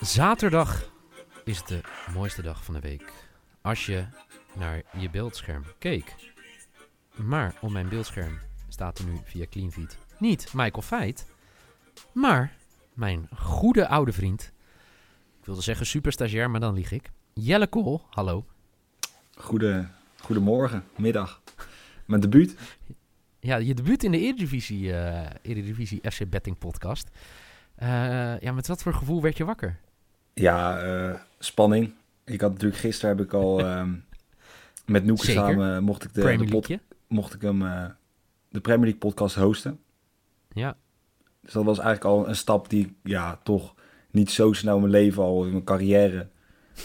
Zaterdag is de mooiste dag van de week. Als je naar je beeldscherm keek. Maar op mijn beeldscherm staat er nu via CleanFeed niet Michael Feit, maar mijn goede oude vriend. Ik wilde zeggen superstagiair, maar dan lieg ik. Jelle Kool, hallo. Goede, goedemorgen, middag. Mijn debuut. Ja, je debuut in de Eredivisie, eh Eredivisie FC Betting podcast. Eh, ja, met wat voor gevoel werd je wakker? Ja, eh, spanning. Ik had natuurlijk gisteren heb ik al ehm, met Noeke Zeker. samen mocht ik de, de, pod- mocht ik hem eh, de Premier League podcast hosten. Ja, Dus dat was eigenlijk al een stap die ik ja, toch niet zo snel in mijn leven al in mijn carrière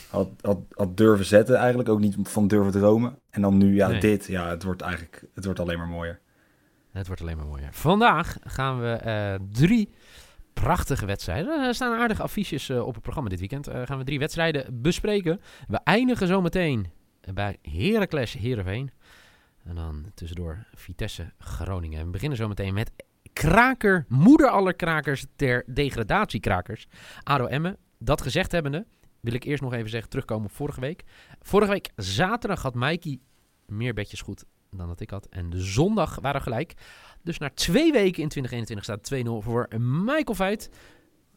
had, had, had durven zetten eigenlijk. Ook niet van durven dromen. En dan nu ja, Nee. dit. Ja, het wordt eigenlijk het wordt alleen maar mooier. het wordt alleen maar mooier. Vandaag gaan we eh, drie prachtige wedstrijden. Er staan aardige affiches eh, op het programma dit weekend. Eh, gaan we drie wedstrijden bespreken. We eindigen zometeen bij Heracles Heerenveen. En dan tussendoor Vitesse Groningen. En we beginnen zometeen met kraker, moeder aller krakers ter degradatiekrakers. ADO Emmen. Dat gezegd hebbende wil ik eerst nog even zeggen, terugkomen op vorige week. Vorige week zaterdag had Mikey meer bedjes goed dan dat ik had. En de zondag waren gelijk. Dus na twee weken in 2021 staat het 2-0 voor Michael Veit.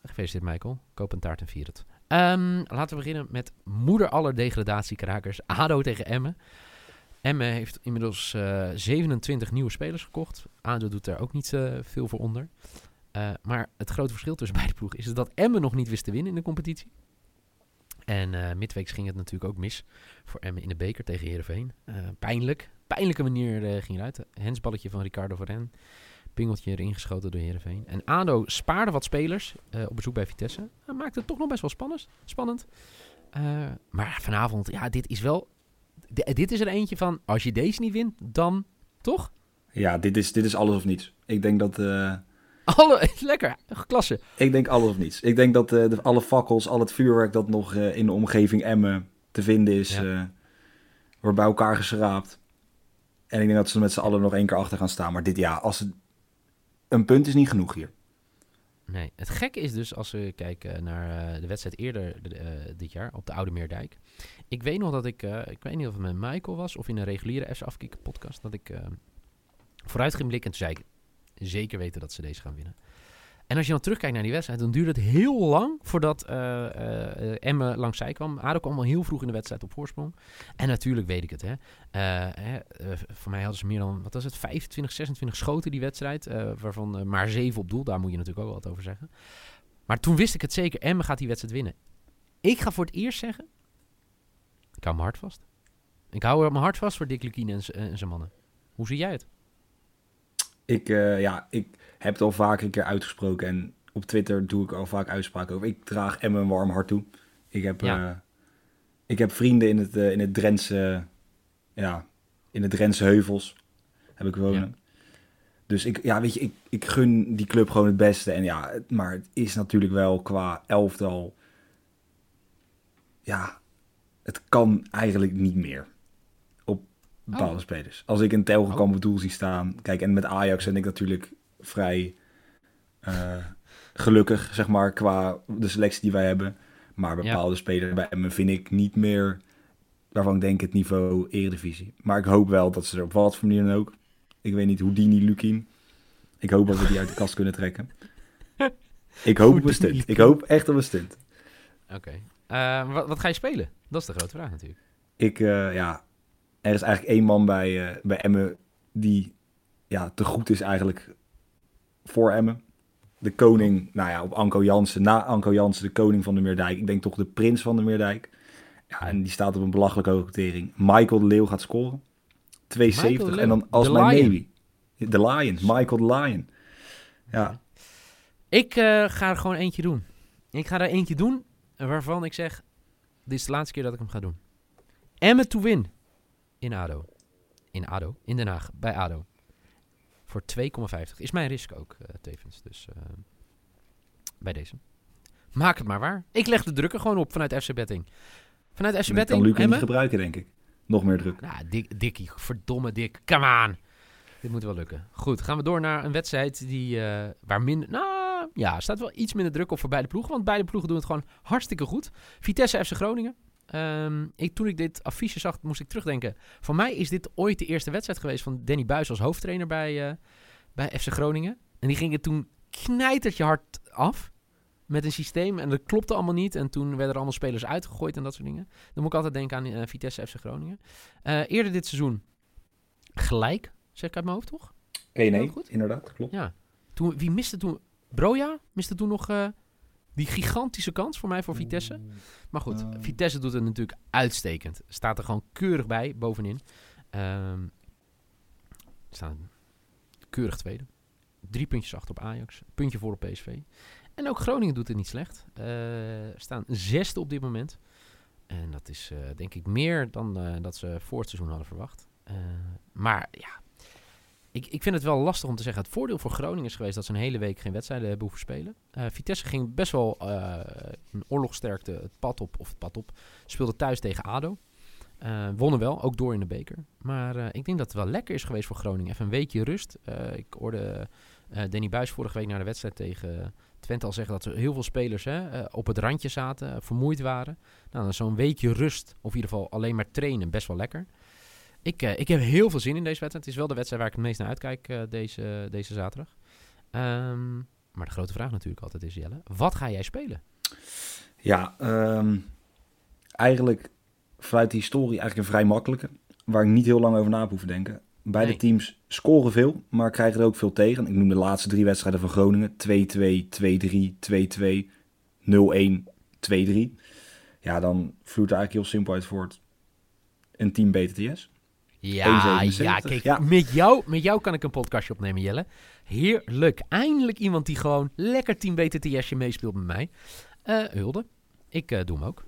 Gefeliciteerd Michael. Koop een taart en vier het. Ehm, laten we beginnen met moeder aller degradatiekrakers. ADO tegen Emmen. Emmen heeft inmiddels eh, 27 nieuwe spelers gekocht. ADO doet daar ook niet eh, veel voor onder. Eh, maar het grote verschil tussen beide ploegen is dat Emmen nog niet wist te winnen in de competitie. En eh midweeks ging het natuurlijk ook mis voor Emmen in de beker tegen Heerenveen. Eh, pijnlijk. Pijnlijke manier eh, ging eruit. Hensballetje van Ricardo Varenne. Pingeltje erin geschoten door Heerenveen. En ADO spaarde wat spelers eh, op bezoek bij Vitesse. Uh, maakte het toch nog best wel spannend. spannend. Eh, maar vanavond, ja, dit is wel... di- dit is er eentje van, als je deze niet wint, dan... Toch? Ja, dit is, dit is alles of niets. Ik denk dat... Alle, lekker, klasse. Ik denk alles of niets. Ik denk dat eh, de, alle fakkels, al het vuurwerk dat nog in de omgeving Emmen te vinden is, Ja. wordt bij elkaar geschraapt. En ik denk dat ze met z'n allen nog één keer achter gaan staan. Maar dit ja, als het, een punt is niet genoeg hier. Nee, het gekke is dus als we kijken naar eh, de wedstrijd eerder eh, dit jaar op de Oude Meerdijk. Ik weet nog dat ik, eh, ik weet niet of het met Michael was of in een reguliere FC Afkikken podcast, dat ik vooruit ging blikken en toen zei ik zeker weten dat ze deze gaan winnen. En als je dan terugkijkt naar die wedstrijd, dan duurde het heel lang voordat eh, Emmen langs zij kwam. ADO kwam al heel vroeg in de wedstrijd op voorsprong. En natuurlijk weet ik het, hè. Eh, voor mij hadden ze meer dan, wat was het, 25, 26 schoten die wedstrijd. waarvan maar 7 op doel. Daar moet je natuurlijk ook wat over zeggen. Maar toen wist ik het zeker. Emmen gaat die wedstrijd winnen. Ik ga voor het eerst zeggen... Ik hou mijn hart vast. Ik hou mijn hart vast voor Dick Lukien en, zijn mannen. Hoe zie jij het? Ik, ja, ik heb het al vaak een keer uitgesproken. En op Twitter doe ik al vaak uitspraken over. Ik draag Emmen een warm hart toe. Ik heb, Ja. eh, ik heb vrienden in het, eh, in het Drentse... ja, in het Drentse heuvels heb ik wonen. Dus ik, ja, weet je, ik, ik gun die club gewoon het beste. En ja, maar het is natuurlijk wel qua elftal... Ja, het kan eigenlijk niet meer. Op bepaalde Oh. spelers. Als ik een Telgekamp Oh. op doel zie staan... Kijk, en met Ajax ben ik natuurlijk vrij eh, gelukkig, zeg maar, qua de selectie die wij hebben. Maar bepaalde spelers bij me vind ik niet meer... waarvan ik denk het niveau eredivisie. Maar ik hoop wel dat ze er op wat voor manier dan ook... Ik weet niet, Houdini, Lukien. Ik hoop dat we die uit de kast kunnen trekken. Ik hoop op een stunt. Ik hoop echt op een stunt. Oké. Eh, wat, wat ga je spelen? Dat is de grote vraag natuurlijk. Ik, eh, ja, er is eigenlijk één man bij, eh, bij Emmen die ja, te goed is eigenlijk voor Emmen. De koning, nou ja, op Anko Jansen, na Anko Jansen, de koning van de Meerdijk. Ik denk toch de prins van de Meerdijk. Ja, en die staat op een belachelijke hoge. Michael de Leeuw gaat scoren. 270 Leeuw, en dan als mijn baby. De Lion, Michael de Lion. Ja, Ik eh, ga er gewoon eentje doen. Ik ga er eentje doen waarvan ik zeg... Dit is de laatste keer dat ik hem ga doen. Emmen to win. In ADO. In ADO. In Den Haag. Bij ADO. Voor 2,50. Is mijn risk ook eh, tevens. Dus eh, bij deze. Maak het maar waar. Ik leg de druk er gewoon op vanuit FC Betting. Vanuit FC dat kan Betting. Luc niet gebruiken, denk ik. Nog meer druk. Nou, dik, Dikkie, verdomme dik. Come on. Dit moet wel lukken. Goed, gaan we door naar een wedstrijd die, eh, waar minder... Nou, Ja, staat wel iets minder druk op voor beide ploegen. Want beide ploegen doen het gewoon hartstikke goed. Vitesse FC Groningen. Ehm, ik, toen ik dit affiche zag, moest ik terugdenken. Voor mij is dit ooit de eerste wedstrijd geweest van Danny Buis als hoofdtrainer bij, uh, bij FC Groningen. En die ging het toen knijtertje hard af met een systeem. En dat klopte allemaal niet. En toen werden er allemaal spelers uitgegooid en dat soort dingen. Dan moet ik altijd denken aan uh, Vitesse FC Groningen. Uh, eerder dit seizoen gelijk, zeg ik uit mijn hoofd, toch? 1-1, inderdaad, klopt. Ja. Toen, wie miste toen? Broja miste toen nog die gigantische kans voor mij voor Vitesse. Maar goed, Vitesse doet het natuurlijk uitstekend. Staat er gewoon keurig bij, bovenin. Um, staan keurig tweede. Drie puntjes achter op Ajax. Puntje voor op PSV. En ook Groningen doet het niet slecht. Uh, staan zesde op dit moment. En dat is uh, denk ik meer dan uh, dat ze voor het seizoen hadden verwacht. maar ja, ik, ik vind het wel lastig om te zeggen. Het voordeel voor Groningen is geweest dat ze een hele week geen wedstrijden hebben hoeven spelen. Vitesse ging best wel in oorlogsterkte het pad op, of het pad op. Speelde thuis tegen ADO. wonnen wel, ook door in de beker. Maar ik denk dat het wel lekker is geweest voor Groningen. Even een weekje rust. ik hoorde Danny Buis vorige week naar de wedstrijd tegen Twente al zeggen dat er heel veel spelers hè, uh, op het randje zaten, uh, vermoeid waren. Nou, zo'n weekje rust, of in ieder geval alleen maar trainen, best wel lekker. Ik, uh, ik heb heel veel zin in deze wedstrijd. Het is wel de wedstrijd waar ik het meest naar uitkijk deze, deze zaterdag. Um, maar de grote vraag natuurlijk altijd is, Jelle, wat ga jij spelen? Ja, um, eigenlijk vanuit die historie eigenlijk een vrij makkelijke. Waar ik niet heel lang over na heb hoeven denken. Beide nee. teams scoren veel, maar krijgen er ook veel tegen. Ik noem de laatste drie wedstrijden van Groningen. 2-2, 2-3, 2-2, 0-1, 2-3. Ja, dan vloeit er eigenlijk heel simpel uit voort een team BTTS. Ja, ja, kijk, ja. Met, jou, met jou kan ik een podcastje opnemen, Jelle. Heerlijk. Eindelijk iemand die gewoon lekker team BTTSje meespeelt met mij. Uh, Hulde, ik uh, doe hem ook.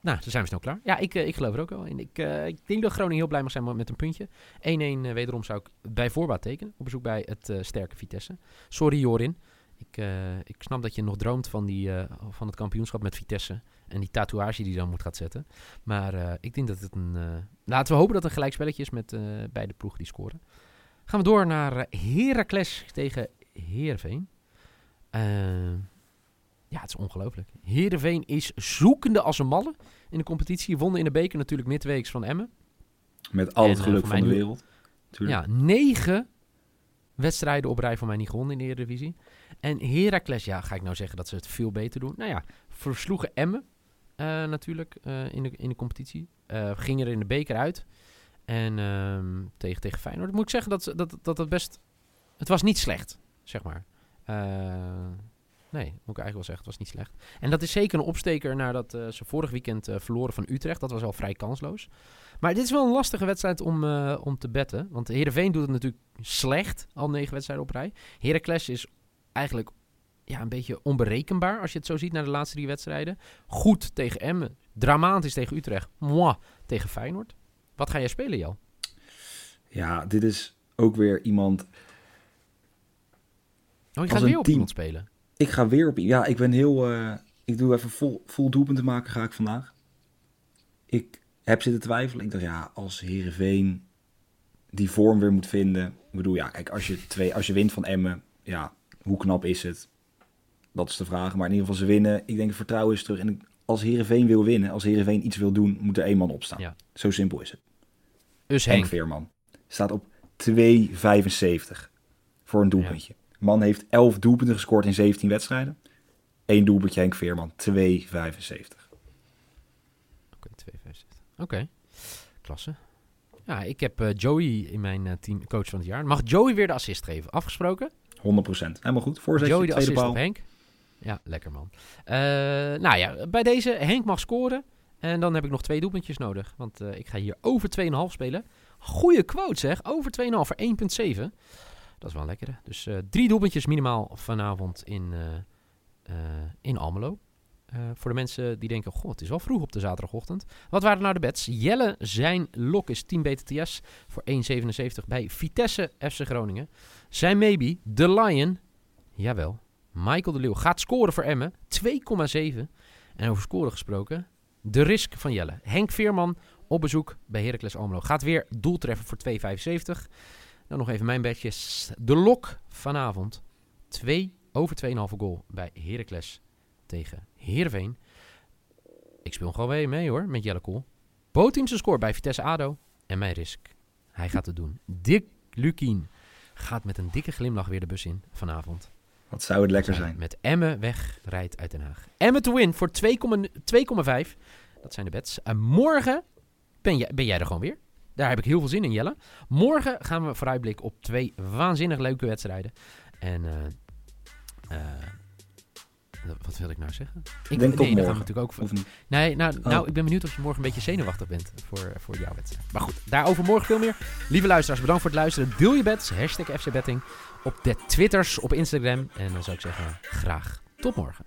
Nou, dan zijn we snel klaar. Ja, ik, uh, ik geloof er ook wel in. Ik, ik denk dat Groningen heel blij mag zijn met een puntje. 1-1 uh, wederom zou ik bij voorbaat tekenen. Op bezoek bij het sterke Vitesse. Sorry Jorin. Ik, ik snap dat je nog droomt van, die, van het kampioenschap met Vitesse. En die tatoeage die dan moet gaan zetten. Maar ik denk dat het een... laten we hopen dat het een gelijkspelletje is met beide ploegen die scoren. Gaan we door naar Heracles tegen Heerenveen. Ja, het is ongelooflijk. Heerenveen is zoekende als een malle in de competitie. Wonnen in de beker natuurlijk midweeks van Emmen. Met al het geluk en, van de wereld. Tuurlijk. Ja, negen wedstrijden op rij voor mij niet gewonnen in de Eredivisie. En Heracles, ja, ga ik nou zeggen dat ze het veel beter doen? Nou ja, versloegen Emmen natuurlijk uh, in, de, in de competitie. gingen er in de beker uit. En ehm, tegen, tegen Feyenoord moet ik zeggen dat, dat, dat het best... Het was niet slecht, zeg maar. Nee, moet ik eigenlijk wel zeggen. Het was niet slecht. En dat is zeker een opsteker nadat ze vorig weekend verloren van Utrecht. Dat was al vrij kansloos. Maar dit is wel een lastige wedstrijd om, om te betten. Want Heerenveen doet het natuurlijk slecht. Al negen wedstrijden op rij. Heracles is eigenlijk ja, een beetje onberekenbaar als je het zo ziet naar de laatste drie wedstrijden. Goed tegen Emmen. Dramatisch tegen Utrecht. Moi tegen Feyenoord. Wat ga jij spelen, Jel? Ja, dit is ook weer iemand... Oh, je gaat weer op team. iemand spelen? Ik ga weer op. Ja, ik ben heel. Uh, ik doe even vol, vol doelpunten maken, ga ik vandaag. Ik heb zitten twijfelen. Ik dacht, ja, als Herenveen die vorm weer moet vinden. Ik bedoel, ja, kijk, als je, twee, als je wint van Emmen, ja, hoe knap is het? Dat is de vraag. Maar in ieder geval, ze winnen. Ik denk, het vertrouwen is terug. En als Herenveen wil winnen, als Herenveen iets wil doen, moet er één man opstaan. Ja. Zo simpel is het. Dus Henk, Henk Veerman staat op 2,75 voor een doelpuntje. Ja. Man heeft 11 doelpunten gescoord in 17 wedstrijden. Eén doelpuntje Henk Veerman, 2,75. Oké, okay, 2,75. Oké, klasse. Ja, ik heb uh, Joey in mijn uh, team coach van het jaar. Mag Joey weer de assist geven? Afgesproken? 100%. Helemaal goed. Voorzetje, Joey de assist paal. op Henk. Ja, lekker man. Uh, nou ja, bij deze Henk mag scoren. En dan heb ik nog twee doelpuntjes nodig. Want ik ga hier over 2,5 spelen. Goeie quote zeg. Over 2,5 voor 1,7. Dat is wel lekker. Dus uh, drie doelpuntjes minimaal vanavond in, in Almelo. voor de mensen die denken, god, het is wel vroeg op de zaterdagochtend. Wat waren nou de bets? Jelle, zijn lok is 10 BTTS voor 1,77 bij Vitesse FC Groningen. Zijn maybe, The Lion, jawel, Michael de Leeuw gaat scoren voor Emmen, 2,7. En over scoren gesproken, de risk van Jelle. Henk Veerman op bezoek bij Heracles Almelo. Gaat weer doeltreffen voor 2,75. Dan nog even mijn bedjes. De lok vanavond. 2,71. over 2,5 goal bij Heracles tegen Heerenveen. Ik speel gewoon weer mee hoor, met Jelle Kool. Boteamse score bij Vitesse ADO. En mijn risk. Hij gaat het doen. Dick Lukien gaat met een dikke glimlach weer de bus in vanavond. Wat zou het lekker zijn. Met Emmen weg rijdt uit Den Haag. Emmen to win voor 2,5. Dat zijn de bets. En morgen ben jij, ben jij er gewoon weer. Daar heb ik heel veel zin in, Jelle. Morgen gaan we vooruitblikken op twee waanzinnig leuke wedstrijden. En eh, eh, wat wil ik nou zeggen? Ik Denk nee, morgen. natuurlijk ook. Of niet? Nee, nou, nou, Oh. ik ben benieuwd of je morgen een beetje zenuwachtig bent voor, voor jouw wedstrijd. Maar goed, daarover morgen veel meer. Lieve luisteraars, bedankt voor het luisteren. Deel je bets, hashtag FC Betting, op de Twitters, op Instagram. En dan zou ik zeggen, graag tot morgen.